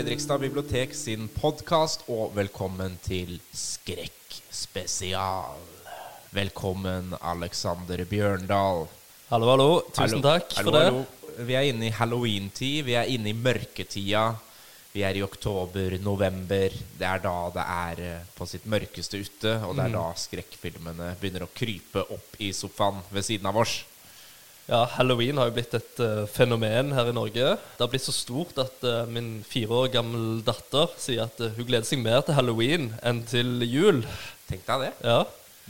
Fredrikstad bibliotek sin podkast, og velkommen til Skrekkspesial. Velkommen, Alexander Bjørndal. Hallo, hallo. Tusen Hallo. takk Hallo, for det. hallo. Vi er inne i halloween-tid. Vi er inne i mørketida. Vi er i oktober-november. Det er da det er eh, på sitt mørkeste ute, og Mm. det er da skrekkfilmene begynner å krype opp i sofaen ved siden av oss. Ja, Halloween har jo blitt et uh, fenomen her i Norge. Det har blitt så stort at uh, min fire år gammel datter sier at uh, hun gleder seg mer til halloween enn til jul. Tenk deg det. Ja,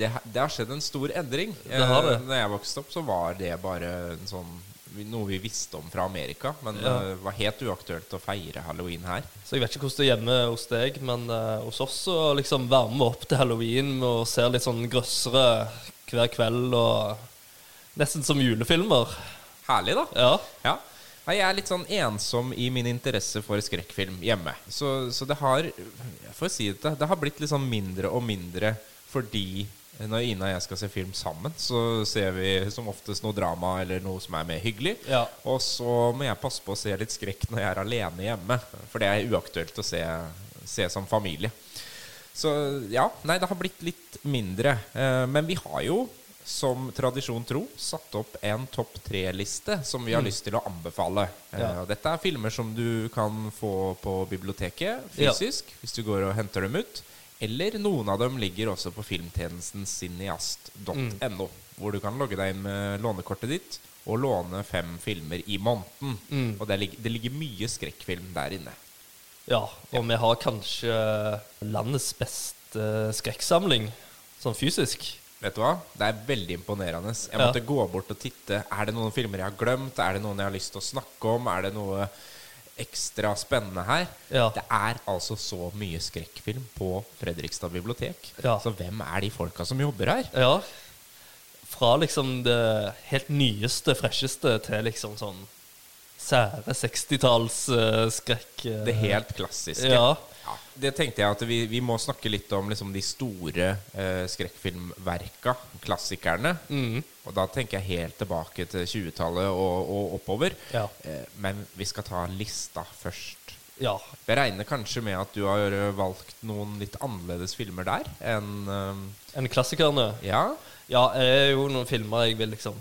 Det, det har skjedd en stor endring. Det har det. Når jeg vokste opp, så var det bare en sånn noe vi visste om fra Amerika, men Ja. det var helt uaktuelt å feire halloween her. Så jeg vet ikke hvordan det er hjemme hos deg, men hos oss så liksom varmer vi opp til halloween og ser litt sånn grøssere hver kveld og nesten som julefilmer. Herlig, da. Ja, Ja. Nei, Jeg er litt sånn ensom i min interesse for skrekkfilm hjemme. Så, så det har Jeg får si det, det har blitt litt sånn mindre og mindre fordi når Ina og jeg skal se film sammen, så ser vi som oftest noe drama eller noe som er mer hyggelig. Ja. Og så må jeg passe på å se litt skrekk når jeg er alene hjemme. For det er uaktuelt å se, se som familie. Så ja, nei, det har blitt litt mindre. Eh, men vi har jo, som tradisjon tro, satt opp en topp tre-liste som vi har lyst til å anbefale. Eh, Ja. og dette er filmer som du kan få på biblioteket Ja. fysisk, hvis du går og henter dem ut. Eller noen av dem ligger også på filmtjenesten cineast.no, hvor du kan logge deg inn med lånekortet ditt og låne fem filmer i måneden. Mm. Og det ligger, det ligger mye skrekkfilm der inne. ja. Og vi har kanskje landets beste skrekksamling, sånn fysisk. Vet du hva? Det er veldig imponerende. Jeg Ja. måtte gå bort og titte. Er det noen filmer jeg har glemt? Er det noen jeg har lyst til å snakke om? Er det noe ekstra spennende her? Ja. Det er altså så mye skrekkfilm på Fredrikstad bibliotek. Ja. Så hvem er de folka som jobber her? Ja. Fra liksom det helt nyeste, fresheste til liksom sånn sære 60-talls-skrekk. Det helt klassiske. Ja. Ja, det tenkte jeg at vi, vi må snakke litt om liksom de store eh, skrekkfilmverka, klassikerne. Mm. Og da tenker jeg helt tilbake til 20-tallet og, og oppover. Ja. Eh, men vi skal ta lista først. ja. Jeg regner kanskje med at du har eh, valgt noen litt annerledes filmer der enn eh, Enn klassikerne. Ja? Ja, det er jo noen filmer jeg vil liksom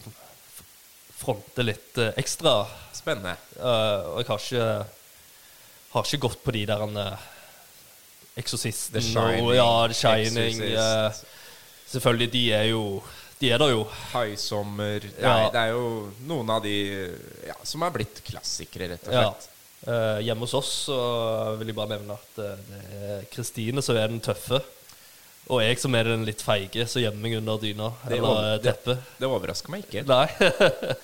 fronte litt eh, ekstra. Spennende. Eh, og jeg har ikke Har ikke gått på de der uh, Shining, og ja, The Shining. Eh, selvfølgelig, de er jo De er der jo. Haisommer Ja. Nei, det er jo noen av de ja, som er blitt klassikere, rett og Ja. slett. Eh, hjemme hos oss så vil jeg bare nevne at uh, det er Kristine som er den tøffe. Og jeg som er den litt feige som gjemmer meg under dyna Det eller eh, teppet. Det overrasker meg ikke. Nei.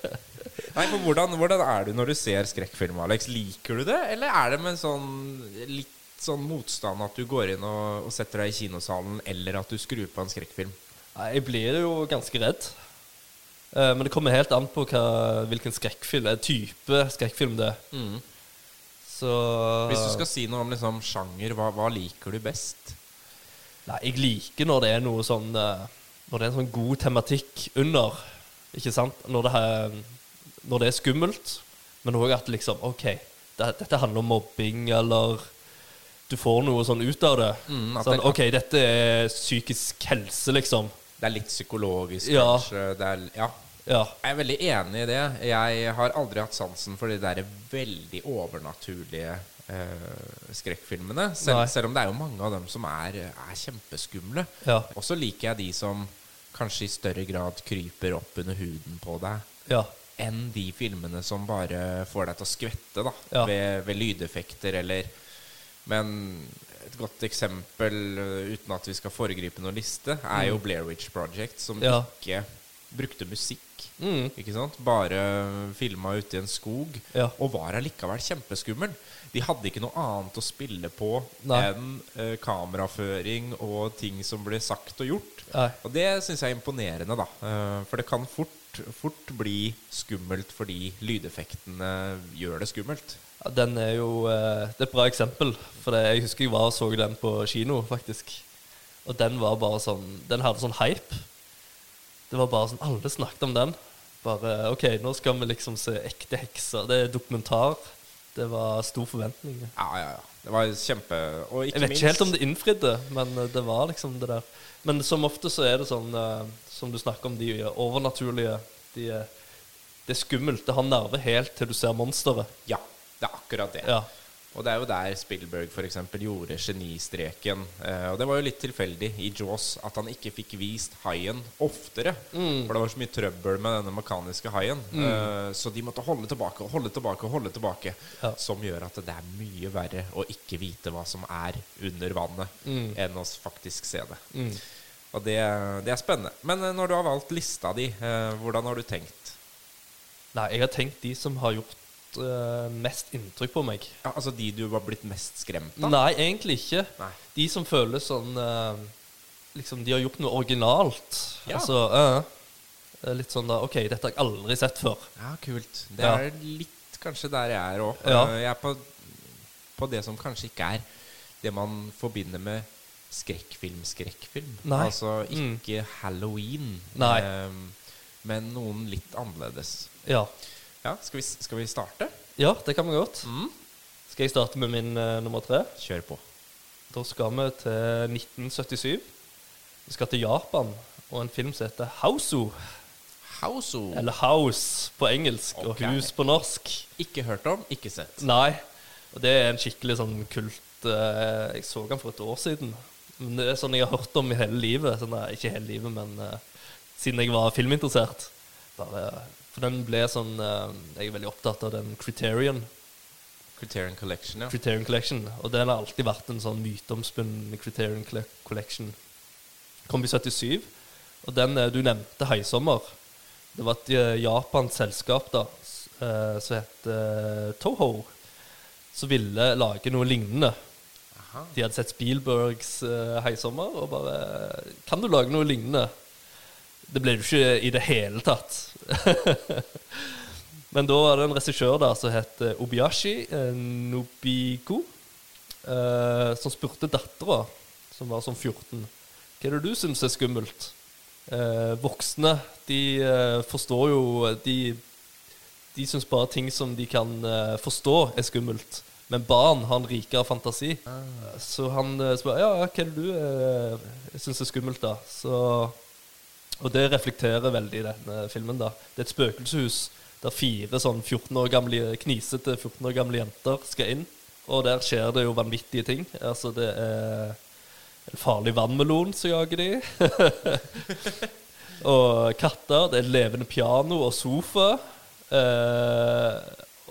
Nei, for hvordan, hvordan er du når du ser skrekkfilm, Alex? Liker du det, eller er det med sånn litt sånn motstand at du går inn og, og setter deg i kinosalen, eller at du skrur på en skrekkfilm? Nei, jeg blir jo ganske redd. Eh, men det kommer helt an på hva, hvilken skrekkfilm, eh, type skrekkfilm det er. Så Hvis du skal si noe om liksom sjanger, hva, hva liker du best? Nei, jeg liker når det er noe sånn eh, Når det er en sånn god tematikk under. Ikke sant? Når det, er, når det er skummelt, men òg at liksom OK, det, dette handler om mobbing, eller du får noe sånn ut av det. Mm, sånn, OK, dette er psykisk helse, liksom. Det er litt psykologisk, Ja. kanskje? Er, ja. Ja. Jeg er veldig enig i det. Jeg har aldri hatt sansen for de der veldig overnaturlige eh, skrekkfilmene. Selv, selv om det er jo mange av dem som er, er kjempeskumle. Ja. Og så liker jeg de som kanskje i større grad kryper opp under huden på deg, Ja. enn de filmene som bare får deg til å skvette da, ved, ved lydeffekter eller Men et godt eksempel, uh, uten at vi skal foregripe noen liste, er jo Blair Witch Project, som Mm. Ja. ikke brukte musikk. Mm. Ikke sant? Bare filma ute i en skog, Ja. og var allikevel kjempeskummel. De hadde ikke noe annet å spille på Nei. enn eh, kameraføring og ting som ble sagt og gjort. Nei. Og det syns jeg er imponerende, da. Eh, for det kan fort, fort bli skummelt fordi lydeffektene gjør det skummelt. Den er jo eh, Det er et bra eksempel. For det, jeg husker jeg var og så den på kino, faktisk. Og den var bare sånn Den hadde sånn hype. Det var bare sånn Alle snakket om den. Bare OK, nå skal vi liksom se ekte hekser. Det er dokumentar. Det var stor forventning. Ja, ja, ja. Det var kjempe Og ikke Jeg vet ikke helt om det innfridde, men eh, det var liksom det der. Men som ofte så er det sånn, eh, som du snakker om, de overnaturlige de, Det er skummelt. Det har nerve helt til du ser monsteret. Ja, det er akkurat det. Ja. Og det er jo der Spielberg for eksempel gjorde genistreken. Eh, og det var jo litt tilfeldig i Jaws at han ikke fikk vist haien oftere. For det var så mye trøbbel med denne mekaniske haien. Eh, så de måtte holde tilbake og holde tilbake og holde tilbake. Ja. Som gjør at det er mye verre å ikke vite hva som er under vannet, enn å faktisk se det. Og det, det er spennende. Men eh, når du har valgt lista di, eh, hvordan har du tenkt? Nei, jeg har tenkt de som har gjort eh, mest inntrykk på meg. Ja, altså de du var blitt mest skremt av? Nei, egentlig ikke. Nei. De som føles sånn uh, Liksom, de har gjort noe originalt. Ja. Altså eh, Litt sånn da OK, dette har jeg aldri sett før. Ja, kult. Det Ja. er litt kanskje der jeg er òg. Ja. Jeg er på, på det som kanskje ikke er det man forbinder med skrekkfilm-skrekkfilm. Nei. Altså Mm. ikke halloween, Nei. ehm, men noen litt annerledes. Ja. Ja, skal vi, skal vi starte? ja, det kan vi godt. Mm. Skal jeg starte med min uh, nummer tre? Kjør på. Da skal vi til 1977. Vi skal til Japan og en film som heter Hausu. Hauso. Eller House på engelsk okay. og Hus på norsk. Ikke hørt om, ikke sett. Nei. Og det er en skikkelig sånn kult uh, Jeg så den for et år siden. Men det er sånn jeg har hørt om i hele livet. Sånn, nei, ikke hele livet, men uh, siden jeg var filminteressert. Bare, for den ble sånn eh, Jeg er veldig opptatt av den Criterion. Criterion Collection, ja. Criterion Collection. Og den har alltid vært en sånn myteomspunnen Criterion Collection. Kom i 77. Og den eh, du nevnte, Haisommer, det var et eh, japansk selskap da, som het Toho, som ville lage noe lignende. Aha. De hadde sett Spielbergs Heisommer og bare Kan du lage noe lignende? Det ble det jo ikke i det hele tatt. Men da var det en regissør da som het Obiyashi eh, Nobiko, eh, som spurte dattera, som var sånn 14, hva er det du syns er skummelt? Eh, voksne de eh, forstår jo De, de syns bare ting som de kan forstå, er skummelt. Men barn har en rikere fantasi. Så han spør ja, hva er det du syns er skummelt, da? Så, og det reflekterer veldig denne filmen. da. Det er et spøkelseshus der fire sånn 14 år gamle, knisete 14 år gamle jenter skal inn. Og der skjer det jo vanvittige ting. Altså, det er en farlig vannmelon som jager de. og katter. Det er levende piano og sofa. Eh,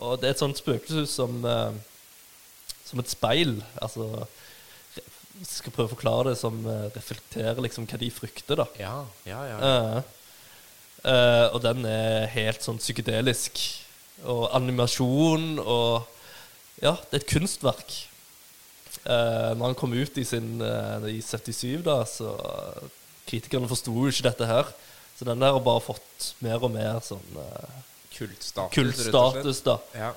og det er et sånt spøkelseshus som eh, Som et speil. Altså skal prøve å forklare det som eh, reflekterer liksom hva de frykter, da. Ja, ja, ja. Uh, uh, og den er helt sånn psykedelisk. Og animasjon og Ja, det er et kunstverk. Uh, når han kom ut i, sin, uh, i 77, da, så kritikerne forsto jo ikke dette her. Så den der har bare fått mer og mer sånn Kultstatus. kultstatus, da. Ja.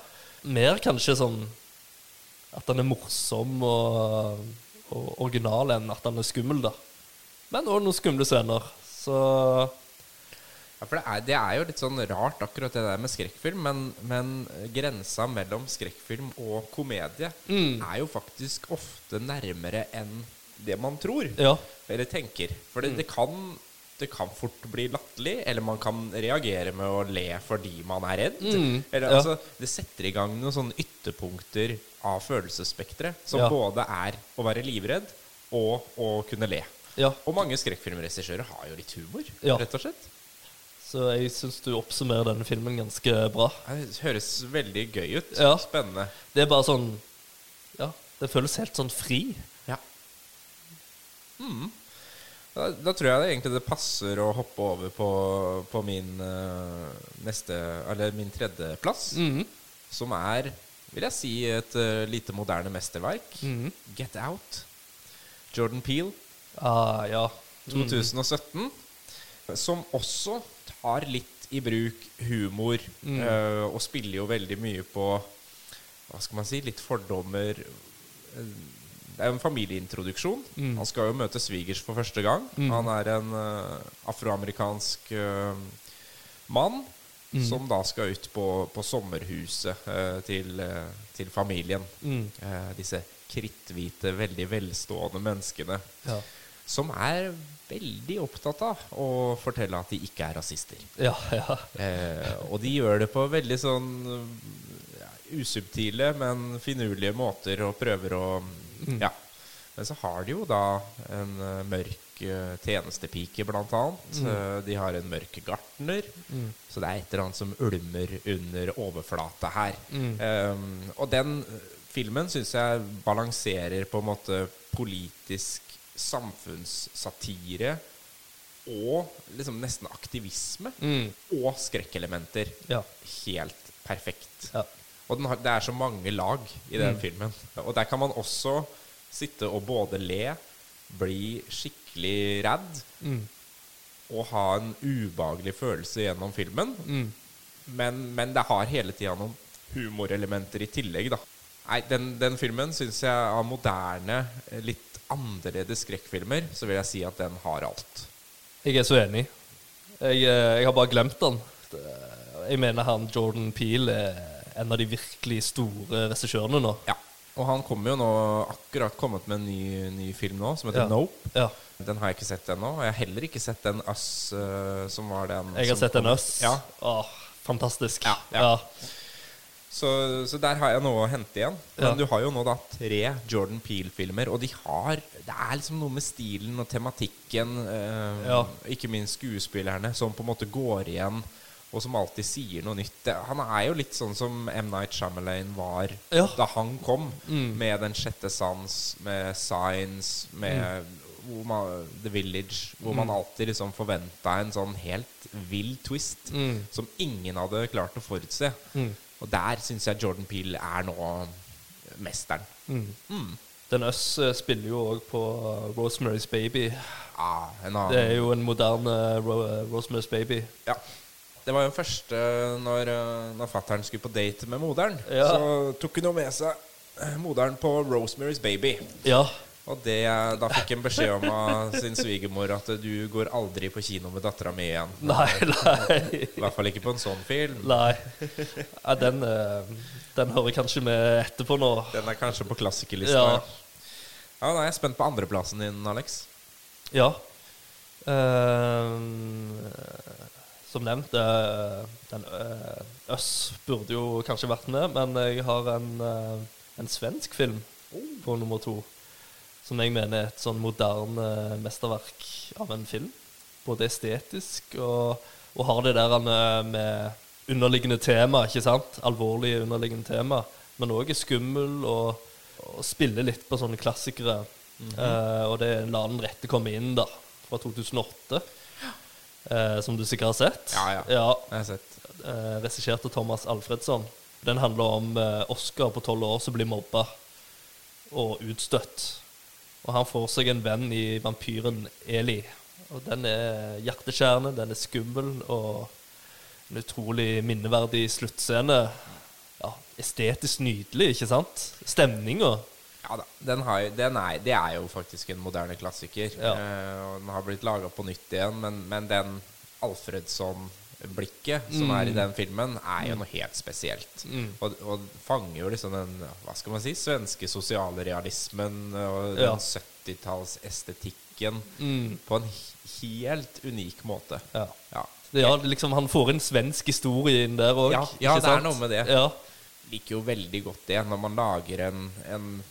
Mer kanskje sånn at den er morsom og original enn at han er skummel, da. Men òg noen skumle scener. Så Ja, for det er, det er jo litt sånn rart akkurat det der med skrekkfilm, men, men grensa mellom skrekkfilm og komedie Mm. er jo faktisk ofte nærmere enn det man tror, ja. eller tenker. For det, det, kan, det kan fort bli latterlig, eller man kan reagere med å le fordi man er redd. Mm, Eller, ja. altså, det setter i gang noen sånne ytterpunkter av følelsesspekteret, som Ja. både er å være livredd og å kunne le. ja. Og mange skrekkfilmregissører har jo litt humor, Ja. rett og slett. Så jeg syns du oppsummerer denne filmen ganske bra. Det høres veldig gøy ut. Ja. Spennende. Det er bare sånn Ja, det føles helt sånn fri. Ja. Mm. Da, da tror jeg det egentlig det passer å hoppe over på, på min uh, neste Eller min tredjeplass, mm. som er, vil jeg si, et uh, lite moderne mesterverk. Mhm. Get Out. Jordan Peel, Ah, ja. 2017. Som også tar litt i bruk humor, Mm. uh, og spiller jo veldig mye på Hva skal man si? Litt fordommer. Eh, Det er jo en familieintroduksjon. Mm. Han skal jo møte svigers for første gang. Mm. Han er en uh, afroamerikansk eh, mann som da skal ut på, på sommerhuset eh, til, eh, til familien. Mm. Eh, disse kritthvite, veldig velstående menneskene Ja. som er veldig opptatt av å fortelle at de ikke er rasister. Ja, ja. Eh, og de gjør det på veldig sånn ja, usubtile, men finurlige måter og prøver å Ja. Men så har de jo da en eh, mørk eh, tjenestepike, blant annet. Eh, de har en mørk gartner. Så det er et eller annet som ulmer under overflata her. Um, og den eh, filmen syns jeg balanserer på en måte politisk samfunnssatire og liksom nesten aktivisme Mm. og skrekkelementer Ja. helt perfekt. Ja. Og den har, det er så mange lag i den filmen. Og der kan man også sitte og både le, bli skikkelig redd Mm. og ha en ubehagelig følelse gjennom filmen. Mm. Men, men det har hele tida noen humorelementer i tillegg, da. Nei, den, den filmen syns jeg av moderne, eh, litt annerledes skrekkfilmer, så vil jeg si at den har alt. Jeg er så enig. Jeg, eh, jeg har bare glemt den. Jeg mener han Jordan Peele er en av de virkelig store regissørene nå. Ja. Og han kommer jo nå akkurat kommet med en ny, ny film nå, som heter Ja. Nope. Ja. Den har jeg ikke sett ennå. Og jeg har heller ikke sett den Us, uh, som var den Jeg har sett den Us. Ja. Åh, fantastisk. Ja, ja. Så, så der har jeg noe å hente igjen. Men Ja. du har jo nå da tre Jordan Peele-filmer, og de har Det er liksom noe med stilen og tematikken, eh, Ja. ikke minst skuespillerne, som på en måte går igjen, og som alltid sier noe nytt. Han er jo litt sånn som M. Night Shyamalan var Ja. da han kom, Mm. med Den sjette sans, med Signs, med Mm. Hvor man, The Village, hvor man alltid liksom forventa en sånn helt vill twist Mm. som ingen hadde klart å forutse. Mm. Og der syns jeg Jordan Peele er nå mesteren. Mm. Mm. Den Us eh, spiller jo òg på eh, Rosemary's Baby. Ah. Det er jo en moderne Ro Rosemary's Baby. Ja. Det var jo første når, når fattern skulle på date med moderen. Ja. Så tok hun jo med seg eh, moderen på Rosemary's Baby. Ja. Og det, da fikk han beskjed om av sin svigermor at du går aldri på kino med dattera mi igjen. Nei, nei. I hvert fall ikke på en sånn film. Nei. Ja, den, eh, den hører kanskje med etterpå nå. Den er kanskje på klassikerlista. Ja. Ja, da er jeg spent på andreplassen din, Alex. Ja. Ehm, som nevnt, eh, den uh, Øss burde jo kanskje vært med, men jeg har en, en svensk film på nummer to. Som jeg mener er et sånn moderne mesterverk av en film. Både estetisk og, og har det der eh, med underliggende tema, ikke sant? Alvorlige underliggende tema. Men òg er skummel og, og spiller litt på sånne klassikere. Eh, og det er La den rette komme inn, da. Fra 2008. Eh, som du sikkert har sett. Ja, ja. ja Jeg har sett. eh, Regissert av Thomas Alfredsson. Den handler om eh, Oscar på tolv år som blir mobba og utstøtt. Og han får seg en venn i vampyren Eli. Og den er hjerteskjærende, den er skummel, og en utrolig minneverdig sluttscene. Ja, estetisk nydelig, ikke sant? Stemninga. Ja da. Den har, den er, det er jo faktisk en moderne klassiker. Ja. Eh, og den har blitt laga på nytt igjen, men, men den Alfredsson-blikket som er i den filmen, er jo noe helt spesielt. Mm. Og, og fanger jo liksom den hva skal man si, svenske sosiale realismen og Ja. den 70-tallsestetikken Mm. på en helt unik måte. Ja. Ja. Det, ja, liksom, han får en svensk historie inn der òg. Ja, ja, det er noe med det. Ja. liker jo veldig godt det. Når man lager en, en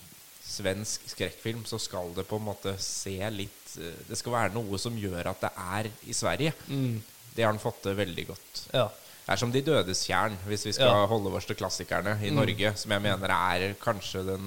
svensk skrekkfilm, så skal det på en måte se litt eh, Det skal være noe som gjør at det er i Sverige. Mm. Det har han fått til veldig godt. ja. Det er som De dødes tjern, hvis vi skal Ja. holde oss til klassikerne i Norge, som jeg mener er kanskje den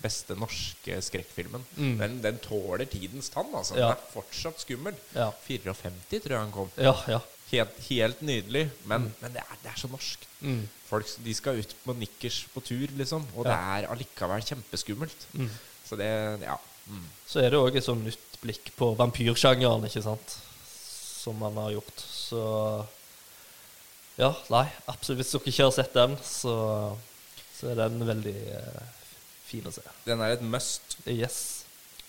beste norske skrekkfilmen. Mm. Den, den tåler tidens tann, altså. Ja. Den er fortsatt skummel. Ja. 54, tror jeg han kom. Ja, ja. Helt, helt nydelig, men, men det, er, det er så norsk. Mm. Folk de skal ut på nikkers på tur, liksom, og det er allikevel kjempeskummelt. Mm. Så det Ja. Mm. Så er det òg et sånn nytt blikk på vampyrsjangeren, ikke sant? Som man har gjort. Så Ja, nei, absolutt. Hvis dere ikke har sett den, så, så er den veldig eh, fin å se. Den er et must. Yes.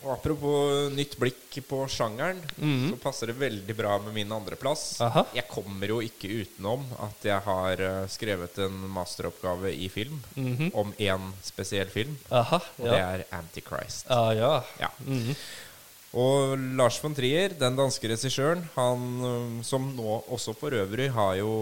Og apropos nytt blikk på sjangeren, Mhm. så passer det veldig bra med min andreplass. Jeg kommer jo ikke utenom at jeg har eh, skrevet en masteroppgave i film Mhm. om én spesiell film, Aha. og det er Antichrist. Ah, ja. Ja. Mhm. Og Lars von Trier, den danske regissøren, han som nå også for øvrig har jo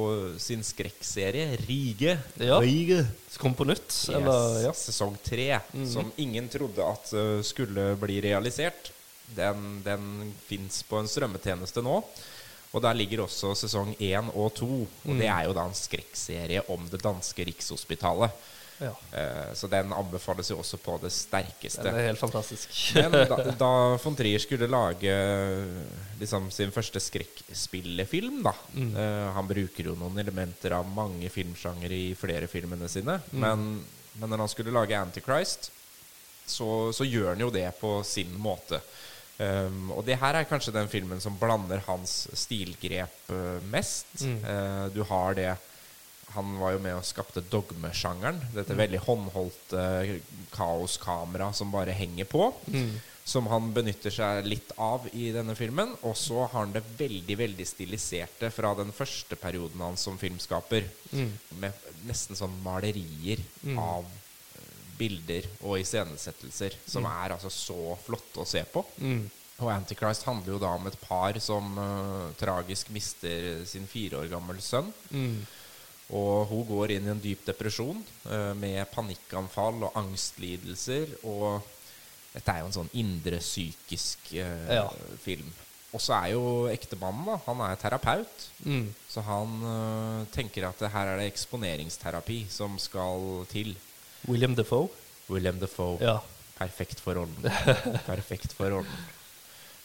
sin skrekkserie Rige. Ja. Rige. Kom på nytt, Yes, eller? Ja. Sesong tre, som ingen trodde at skulle bli realisert. Den, den fins på en strømmetjeneste nå. Og der ligger også sesong én og to. Og det er jo da en skrekkserie om det danske Rikshospitalet. Ja. Eh, så den anbefales jo også på det sterkeste. Den er helt fantastisk. Men da, da von Trier skulle lage liksom, sin første skrekkspillefilm, da eh, Han bruker jo noen elementer av mange filmsjangere i flere filmene sine. Men, men når han skulle lage Antichrist, så, så gjør han jo det på sin måte. Um, og det her er kanskje den filmen som blander hans stilgrep eh, mest. Uh, du har det Han var jo med og skapte dogmesjangeren. Dette veldig håndholdte kaoskamera som bare henger på. Som han benytter seg litt av i denne filmen. Og så har han det veldig veldig stiliserte fra den første perioden hans som filmskaper. Med nesten sånn malerier av eh, bilder og iscenesettelser som er altså så flotte å se på. Og Antichrist handler jo da om et par som uh, tragisk mister sin fire år gammel sønn. Og hun går inn i en dyp depresjon eh, med panikkanfall og angstlidelser. Og dette er jo en sånn indre psykisk eh, Ja. film. Og så er jo ektemannen da, han er terapeut. Mm. Så han uh, tenker at her er det eksponeringsterapi som skal til. William Defoe. William Defoe. Ja. Perfekt for rollen. Perfekt for rollen.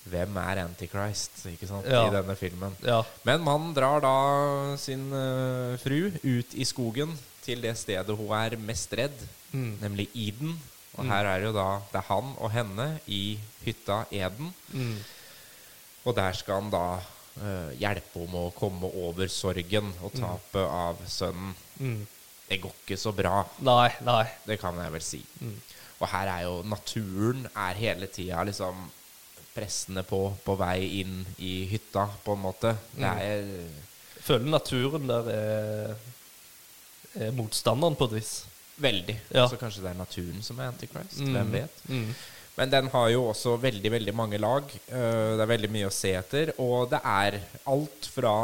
Hvem er Antichrist ikke sant, Ja. i denne filmen? ja. Men mannen drar da sin uh, fru ut i skogen til det stedet hun er mest redd, Mm. nemlig Eden. Og her er jo da det er han og henne i hytta Eden. Mm. Og der skal han da uh, hjelpe henne med å komme over sorgen og tapet av sønnen. Mm. Det går ikke så bra, Nei, nei. det kan jeg vel si. Og her er jo naturen er hele tida liksom pressende på på vei inn i hytta, på en måte. Det er Jeg føler naturen der er, er motstanderen på et vis. veldig. Ja. Så kanskje det er naturen som er Antichrist. Mm. Hvem vet? Mm. Men den har jo også veldig veldig mange lag. Eh, det er veldig mye å se etter. Og det er alt fra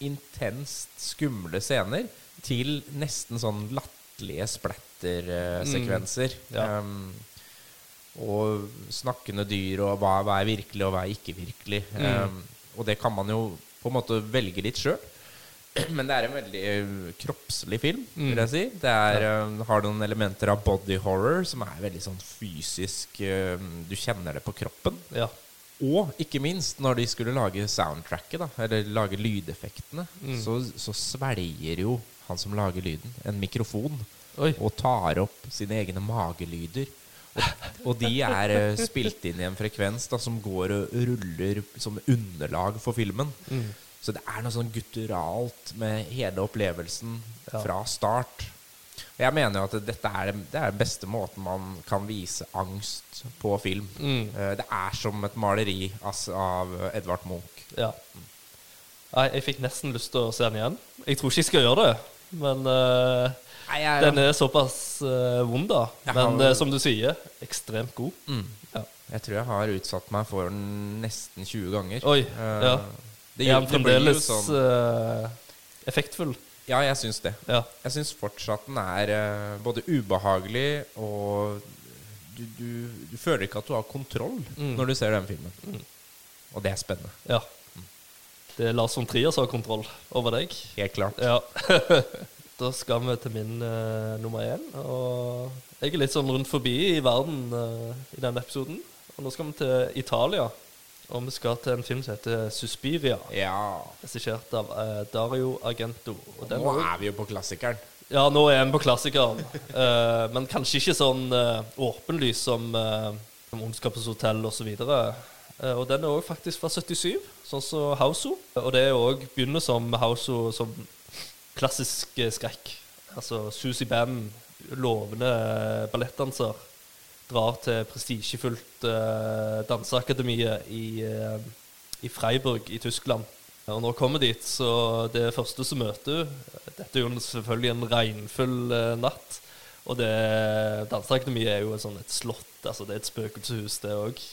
intenst skumle scener til nesten sånn latterlige splattersekvenser. Mm. Ja. Um, og snakkende dyr, og hva, hva er virkelig, og hva er ikke virkelig. Mm. Um, og det kan man jo på en måte velge litt sjøl. Men det er en veldig eh, kroppslig film, vil Mm. jeg si. Det er, um, har noen elementer av body horror som er veldig sånn fysisk um, Du kjenner det på kroppen. Ja. Og ikke minst, når de skulle lage soundtracket, da, eller lage lydeffektene, Mm. så, så svelger jo han som lager lyden, en mikrofon Oi. og tar opp sine egne magelyder. Og, de er eh, spilt inn i en frekvens da, som går og ruller som underlag for filmen. Mm. Så det er noe sånn gutturalt med hele opplevelsen Ja. fra start. Og jeg mener jo at dette er, det er den beste måten man kan vise angst på film. Mm. Eh, Det er som et maleri altså, av Edvard Munch. Ja. Jeg, jeg fikk nesten lyst til å se den igjen. Jeg tror ikke jeg skal gjøre det, men eh, Nei, jeg, den er såpass uh, vond, da. Jeg Men har- eh, som du sier, ekstremt god. mm, Ja. jeg tror jeg har utsatt meg for den nesten 20 ganger. Oi, uh, ja. Det, er det fremdeles sånn uh, effektfull? Ja, jeg syns det. Ja. Jeg syns fortsatt den er uh, både ubehagelig og du, du, du føler ikke at du har kontroll Mm. når du ser den filmen. Og det er spennende. ja. Det er Lars von Trier som har kontroll over deg. Helt klart. Ja. da skal vi til min uh, nummer én. Og jeg er litt sånn rundt forbi i verden uh, i denne episoden. Og nå skal vi til Italia. Og vi skal til en film som heter Suspiria. Ja. Regissert av eh, Dario Argento. Og den Nå er vi jo på klassikeren. ja, nå er vi på klassikeren. Eh, men kanskje ikke sånn uh, åpenlys som, uh, som Ondskapens hotell osv. Uh, og den er òg faktisk fra 77, sånn som Hauso. Og det er òg begynner som Hauso som klassisk eh, skrekk. Altså Susie Band, lovende ballettdanser. drar til prestisjefullt uh, danseakademiet i, uh, i Freiburg i Tyskland. Og når hun kommer dit, så det første som møter hun Dette er jo selvfølgelig en regnfull uh, natt. Og det danseakademiet er jo et, sånt, et slott. altså Det er et spøkelseshus, det òg.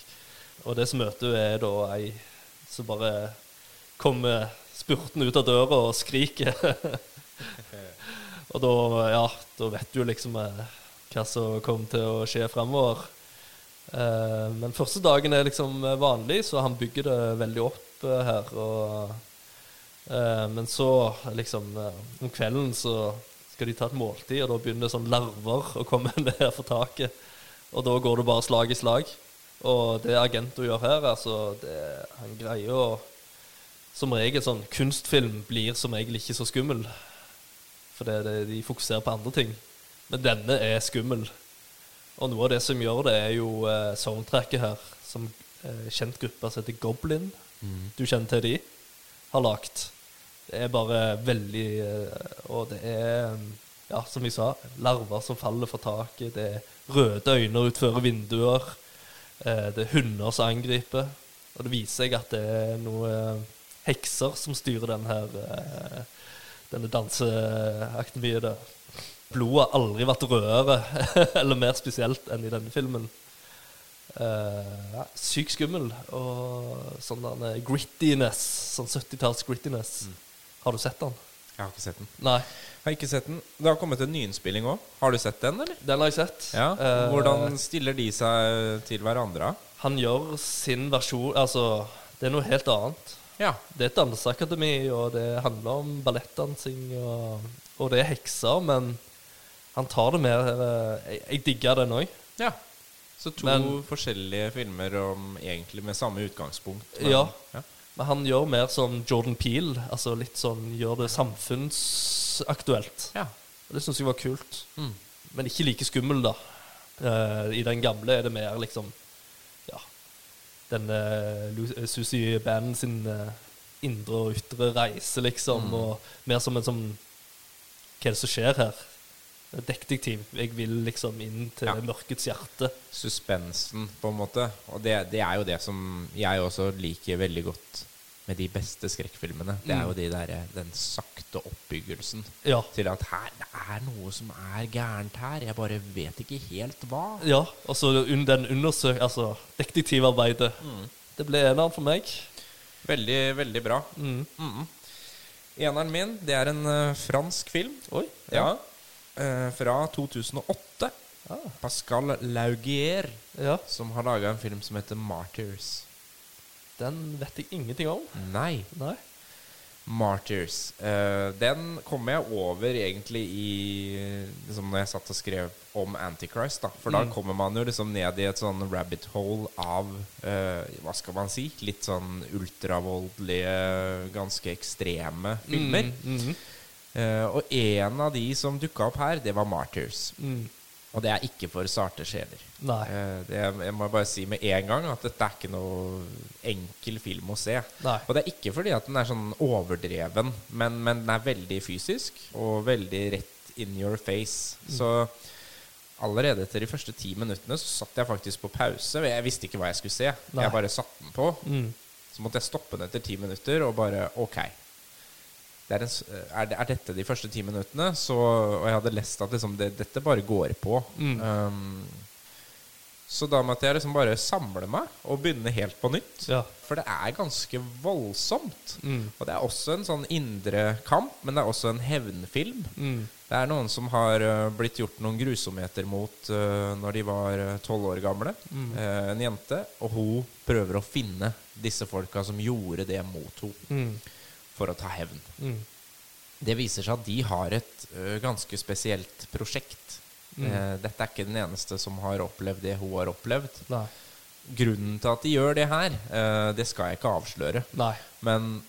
Og det som møter hun er da ei som bare kommer spurtende ut av døra og skriker. og da, ja, da vet du liksom eh, hva som kommer til å skje fremover. Eh, men første dagen er liksom vanlig, så han bygger det veldig opp eh, her. Og, men så, liksom, om kvelden så skal de ta et måltid, og da begynner sånn larver å komme ned for taket. Og da går det bare slag i slag. Og det Agento gjør her, altså det, Han greier å Som regel sånn kunstfilm blir som regel ikke så skummel. For det, det, de fokuserer på andre ting. Men denne er skummel. Og noe av det som gjør det, er jo eh, soundtracket her, som eh, kjent gruppe som heter Goblin. Du kjenner til de? Har lagt. Det er bare veldig eh, Og det er, ja, som vi sa, larver som faller fra taket. Det er røde øyne utfører vinduer. Eh, det er hunder som angriper. Og det viser seg at det er noen hekser som styrer den her, eh, denne danseakten der. Blodet har aldri vært rødere eller mer spesielt enn i denne filmen. Uh, Sykt skummel og sånn der grittiness. Sånn 70-talls grittiness. Har du sett den? Jeg har ikke sett den. Nei. Jeg har ikke sett den. Det har kommet en nyinnspilling òg. Har du sett den, eller? Den har jeg sett. Ja. Eh, Hvordan stiller de seg til hverandre? Han gjør sin versjon Altså, det er noe helt annet. Ja. Det er et danseakademi, og det handler om ballettdansing, og, og det er hekser, men han tar det mer eh, Jeg, jeg digger den òg. ja. Så to Men- forskjellige filmer om, egentlig med samme utgangspunkt. Ja. ja. Men han gjør mer som Jordan Peel. Altså litt sånn gjør det samfunnsaktuelt. Ja. Og det syns jeg var kult. Mm. Men ikke like skummel, da. Uh, I den gamle er det mer liksom. Den Susi Susie Band sin eh, indre og ytre reise, liksom. Og mer som en sånn Hva er det som skjer her? Detektiv. Jeg vil liksom inn til Ja. mørkets hjerte. Suspensen, på en måte. Og det, det er jo det som jeg også liker veldig godt med de beste skrekkfilmene. Det er jo de der, den sakte oppbyggelsen Ja. til at her, det er noe som er gærent her. Jeg bare vet ikke helt hva. Ja, altså den undersøk... Altså, detektivarbeidet. Det ble eneren for meg. Veldig, veldig bra. Mm. Mm. Eneren min, det er en uh, fransk film. Oi. Ja. eh, fra 2008. Ah. Pascal Laugier, Ja, som har laga en film som heter Martyrs. Den vet jeg ingenting om. Nei. Nei. Martyrs. Uh, den kom jeg over egentlig i liksom Når jeg satt og skrev om Antichrist. da For da Mm. kommer man jo liksom ned i et sånn rabbit hole av uh, Hva skal man si? Litt sånn ultravoldelige, ganske ekstreme filmer. Mm, mm, Eh, og en av de som dukka opp her, det var Martyrs. mm. Og det er ikke for sarte sjeler. Eh, det, jeg må bare si med en gang at dette er ikke noe enkel film å se. Nei. Og det er ikke fordi at den er sånn overdreven, men, men den er veldig fysisk og veldig rett in your face. Mm. Så allerede etter de første ti minuttene så satt jeg faktisk på pause. Jeg visste ikke hva jeg skulle se. Nei. Jeg bare satte den på. Mm. Så måtte jeg stoppe den etter ti minutter og bare Ok. Det er, en, er, det- er dette de første ti minuttene? Så, og jeg hadde lest at liksom det, dette bare går på. Mm. Um, så da måtte jeg liksom bare samle meg og begynne helt på nytt. Ja. For det er ganske voldsomt. Mm. Og det er også en sånn indre kamp, men det er også en hevnfilm. Mm. Det er noen som har uh, blitt gjort noen grusomheter mot uh, når de var tolv år gamle. Mm. En jente. Og hun prøver å finne disse folka som gjorde det mot henne, Mm. For å ta hevn. Mm. Det viser seg at de har et uh, ganske spesielt prosjekt. Mm. Uh, dette er ikke den eneste som har opplevd det hun har opplevd. Nei. Grunnen til at de gjør det her, uh, det skal jeg ikke avsløre. Men,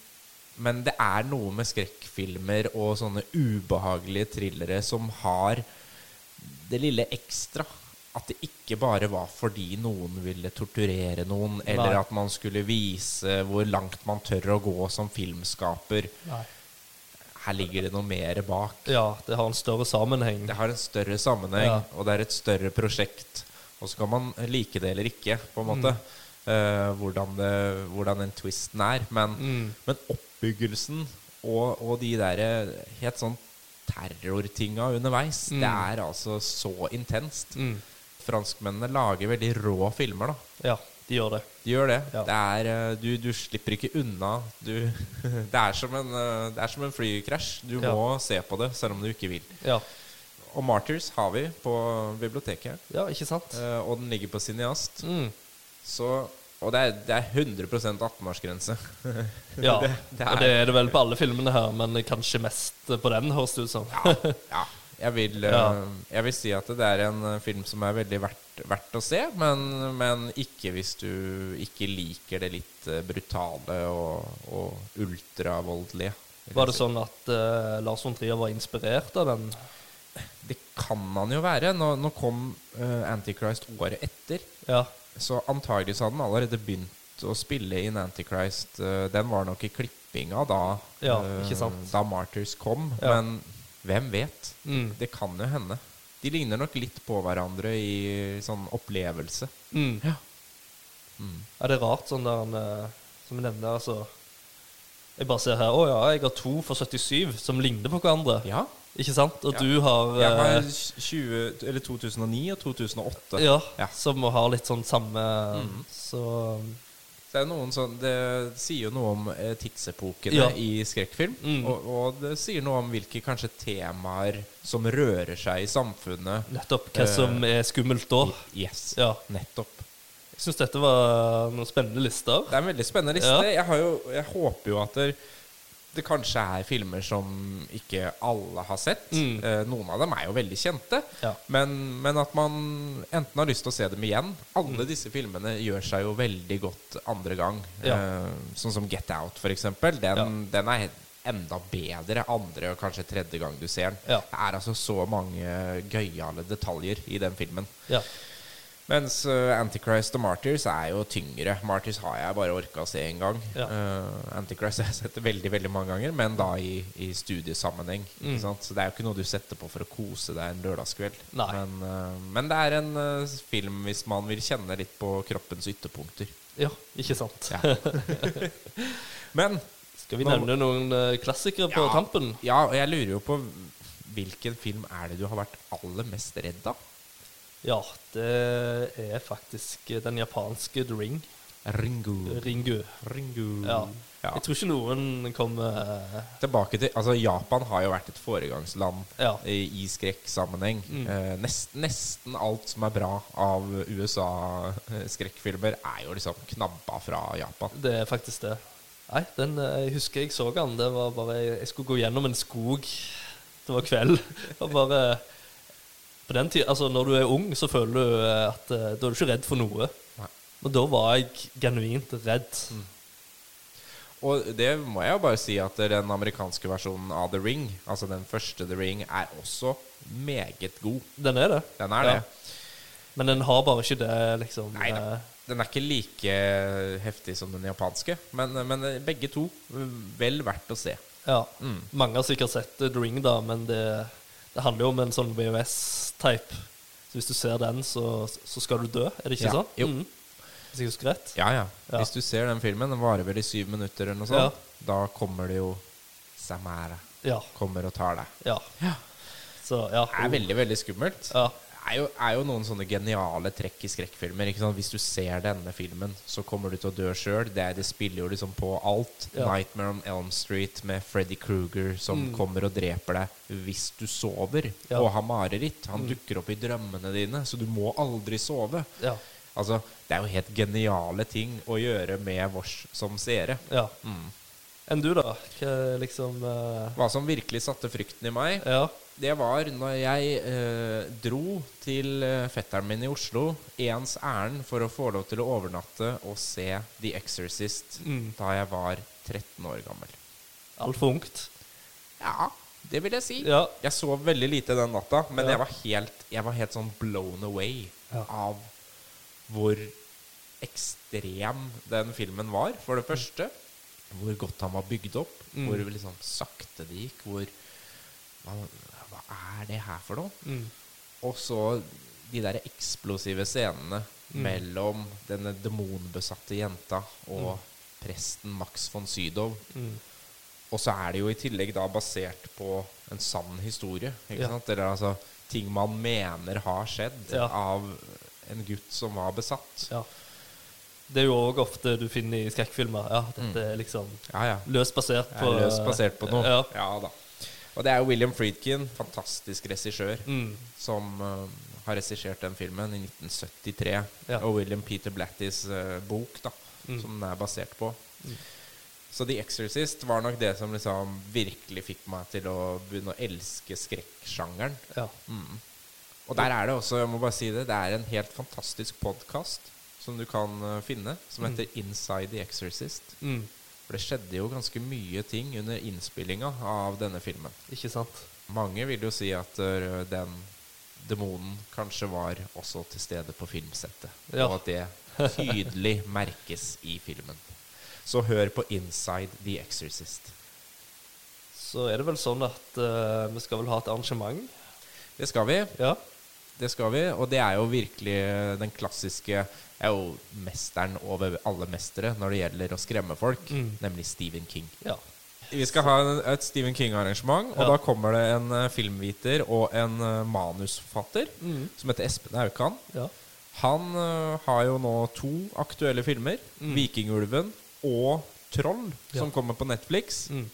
men det er noe med skrekkfilmer og sånne ubehagelige thrillere som har det lille ekstra. At det ikke bare var fordi noen ville torturere noen, eller Nei. at man skulle vise hvor langt man tør å gå som filmskaper. Nei. Her ligger det noe mer bak. Ja, det har en større sammenheng. Det har en større sammenheng, Ja. og det er et større prosjekt. Og så kan man like det eller ikke, på en måte. eh, hvordan, det, hvordan den twisten er. Men, Mm. men oppbyggelsen og, og de der helt sånn terrortinga underveis, Mm. det er altså så intenst. Mm. Franskmennene lager veldig rå filmer, da. Ja, de gjør det. De gjør det. Ja. det er, eh, du, du slipper ikke unna. Du, det, er som en, eh, det er som en flykrasj. Du Ja. må se på det selv om du ikke vil. Ja, Og Martyrs har vi på biblioteket. ja ikke sant? eh, Og den ligger på Cineast. Mm. Så, og det er, det er 100 18-årsgrense. Ja, Det- det er- og det er det vel på alle filmene her, men kanskje mest på den, høres det ut som. ja, Ja. Jeg vil, eh, Ja. jeg vil si at det er en eh, film som er veldig verdt, verdt å se, men, men ikke hvis du ikke liker det litt eh, brutale og, og ultravoldelige. Var det si. sånn at uh, Lars von Trier var inspirert av den? Det kan han jo være. Nå, nå kom uh, Antichrist året etter, Ja. så antagelig så hadde han allerede begynt å spille inn Antichrist. Uh, den var nok i klippinga da, Ja, eh, da Martyrs kom, men hvem vet? Mm. Det kan jo hende. De ligner nok litt på hverandre i sånn opplevelse. Mm. Ja. Mm. Ja, det er rart sånn der med, Som jeg nevner, altså Jeg bare ser her Å ja, jeg har to for 77 som ligner på hverandre. Ja. Ikke sant? Og Ja. du har, Jeg har eh, 20, eller 2009 og 2008. ja, Ja. som har litt sånn samme Mm. Så Det, er noen sånn, det sier jo noe om eh, tidsepokene Ja. i skrekkfilm. Mm. Og, og det sier noe om hvilke kanskje temaer som rører seg i samfunnet. nettopp hva Eh, som er skummelt da. Yes, Ja. nettopp. Jeg syns dette var noen spennende lister. Det er en veldig spennende liste. Ja. Jeg, har jo, jeg håper jo at det, det kanskje er filmer som ikke alle har sett. Mm. Eh, noen av dem er jo veldig kjente. Ja. Men, men at man enten har lyst til å se dem igjen Alle disse filmene gjør seg jo veldig godt andre gang. Mm. Ja. Eh, sånn som Get Out, for eksempel. Den, Ja. den er enda bedre andre og kanskje tredje gang du ser den. Det er altså så mange gøyale detaljer i den filmen. Ja. Mens eh, Antichrist og Martyrs er jo tyngre. Martyrs har jeg bare orka å se en gang. Ja. Uh, Antichrist har jeg sett veldig veldig mange ganger, men da i, i studiesammenheng. Mm. Så det er jo ikke noe du setter på for å kose deg en lørdagskveld. Men, uh, men det er en uh, film hvis man vil kjenne litt på kroppens ytterpunkter. ja, ikke sant. Ja. men Skal vi nevne noen klassikere på Ja. tampen? ja, og jeg lurer jo på hvilken film er det du har vært aller mest redd av? Ja, det er faktisk eh, den japanske The Ring. Ringu. Ringu. Ringu. Ja. Ja. Jeg tror ikke noen kommer eh, Tilbake til Altså, Japan har jo vært et foregangsland Ja. i, i skrekksammenheng. Mm. Eh, nest, nesten alt som er bra av USA-skrekkfilmer, er jo liksom knabba fra Japan. Det er faktisk det. Nei, den, eh, jeg husker jeg så den. Det var bare Jeg skulle gå gjennom en skog. Det var kveld. Og bare På den tida Altså, når du er ung, så føler du eh, at uh, Da er du ikke redd for noe. Nei. Men da var jeg genuint redd. Mm. Og det må jeg jo bare si at den amerikanske versjonen av The Ring, altså den første The Ring, er også meget god. Den er det. Den er Ja. det. Men den har bare ikke det, liksom. Nei eh, Den er ikke like heftig som den japanske, men, men begge to vel verdt å se. Ja. Mm. Mange har sikkert sett The Ring, da, men det, det handler jo om en sånn VHS-type. Så hvis du ser den, så, så skal du dø. Er det ikke Ja. sånn? Jo. Mm. Hvis jeg husker rett. Ja, ja. Ja. Hvis du ser den filmen, den varer vel i syv minutter eller noe sånt, da kommer det jo Samara Ja. kommer og tar deg. ja. Ja. Så ja. Det er veldig, veldig skummelt. Ja. Er jo, er jo noen sånne geniale trekk i skrekkfilmer. Hvis du ser denne filmen, så kommer du til å dø sjøl. Det, det spiller jo liksom på alt. Ja. 'Nightmare on Elm Street' med Freddy Kruger som Mm. kommer og dreper deg hvis du sover Ja. og har mareritt. Han Mm. dukker opp i drømmene dine, så du må aldri sove. Ja. Altså, Det er jo helt geniale ting å gjøre med vårs som seere. ja. Mm. Enn du, da? Hva liksom uh... Hva som virkelig satte frykten i meg, Ja. Det var når jeg eh, dro til eh, fetteren min i Oslo ens ærend for å få lov til å overnatte og se The Exorcist Mm. da jeg var 13 år gammel. Altfor ungt. Ja, det vil jeg si. Ja. Jeg sov veldig lite den natta, men Ja. jeg, var helt, jeg var helt sånn blown away Ja. av hvor ekstrem den filmen var, for det første. Hvor godt han var bygd opp. Mm. Hvor liksom sakte det gikk. Hvor hva er det her for noe? Mm. Og så de der eksplosive scenene Mm. mellom denne demonbesatte jenta og presten Max von Sydow. Mm. Og så er det jo i tillegg da basert på en sann historie. Ikke Ja. sant? Eller altså ting man mener har skjedd Ja. av en gutt som var besatt. Ja. Det er jo òg ofte du finner i skrekkfilmer. Ja, dette er liksom Ja, ja. løst basert på løst basert på noe. Ja. Ja da. Og det er jo William Friedkin, fantastisk regissør, Mm. som uh, har regissert den filmen i 1973. Ja. Og William Peter Blattys uh, bok, da, Mm. som den er basert på. Så The Exorcist var nok det som liksom virkelig fikk meg til å begynne å elske skrekksjangeren. Ja. Mm. Og der er det også, jeg må bare si det, det er en helt fantastisk podkast som du kan eh, finne, som Mm. heter Inside The Exorcist. Mm. For det skjedde jo ganske mye ting under innspillinga av denne filmen. Ikke sant? Mange vil jo si at eh, den demonen kanskje var også til stede på filmsettet. Ja. Og at det tydelig merkes i filmen. Så hør på Inside The Exorcist. Så er det vel sånn at uh, vi skal vel ha et arrangement. Det skal vi. Ja. Det skal vi, og det er jo virkelig den klassiske er jo mesteren over alle mestere når det gjelder å skremme folk, Mm. nemlig Stephen King. ja. Vi skal ha et Stephen King-arrangement, og Ja. da kommer det en eh, filmviter og en eh, manusforfatter Mm. som heter Espen Aukan. ja. Han eh, har jo nå to aktuelle filmer, Mm. 'Vikingulven' og 'Troll', som kommer på Netflix. Mm.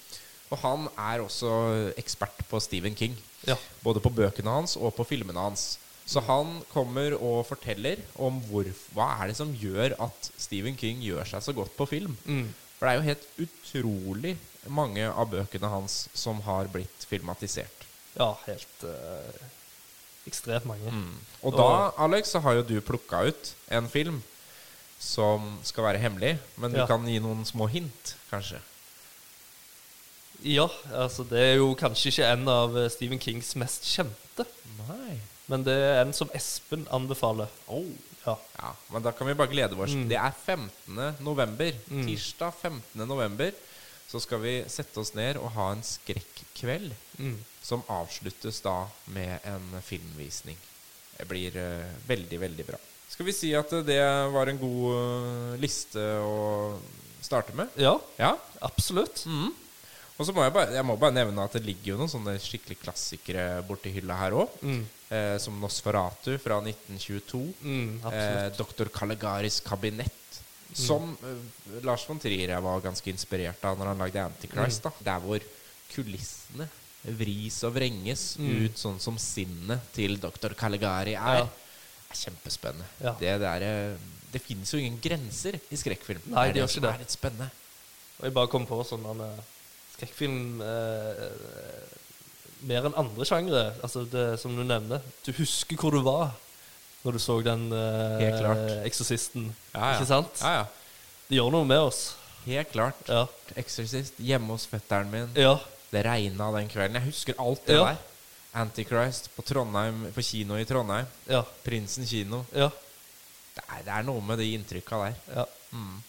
Og han er også ekspert på Stephen King. ja. Både på bøkene hans og på filmene hans. Så han kommer og forteller om hvor, hva er det som gjør at Stephen King gjør seg så godt på film. Mm. For det er jo helt utrolig mange av bøkene hans som har blitt filmatisert. ja helt øh, ekstremt mange. Og da, Alex, så har jo du plukka ut en film som skal være hemmelig, men du Ja. kan gi noen små hint, kanskje? Ja, altså det er jo kanskje ikke en av eh, Stephen Kings mest kjente, Nei. Men det er en som Espen anbefaler. Oh. Ja. Ja, men da kan vi bare glede oss. Mm. Det er 15. november. Mm. Tirsdag 15. november så skal vi sette oss ned og ha en skrekkveld Mm. som avsluttes da med en filmvisning. Det blir uh, veldig, veldig bra. Skal vi si at det var en god eh, liste å starte med? Ja, Ja. absolutt. Mm. Og så må jeg bare, jeg må bare nevne at det ligger jo noen sånne skikkelig klassikere borti hylla her òg. Mm. Eh, som Nosferatu fra 1922. Mm, Eh, absolutt. Dr. Caligaris kabinett. Som eh, Lars von Trier var ganske inspirert av når han lagde Antichrist. da Der hvor kulissene vris og vrenges Mm. ut sånn som sinnet til Dr. Caligari er. Ja. er kjempespennende. Ja. Det, der, eh, det finnes jo ingen grenser i skrekkfilm. Nei, det det er det. er litt spennende. Og jeg bare kom på sånn eh, skrekkfilm eh, eh, Mer enn andre sjangre, altså det som du nevner. Du husker hvor du var når du så den eh, Helt klart. Eksorsisten. Ja, ja. Ikke sant? Ja, ja. Det gjør noe med oss. Helt klart. Ja. Exorcist hjemme hos fetteren min. Ja. Det regna den kvelden. Jeg husker alt det der. Antichrist på Trondheim, på kino i Trondheim. Ja. Prinsen kino. ja. Det er, det er noe med de inntrykka der. ja. Mm.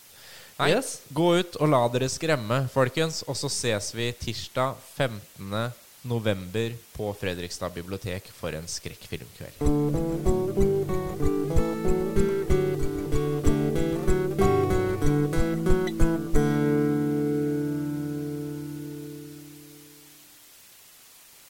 Nei, Yes. gå ut og la dere skremme, folkens. Og så ses vi tirsdag 15. november på Fredrikstad bibliotek for en skrekkfilmkveld.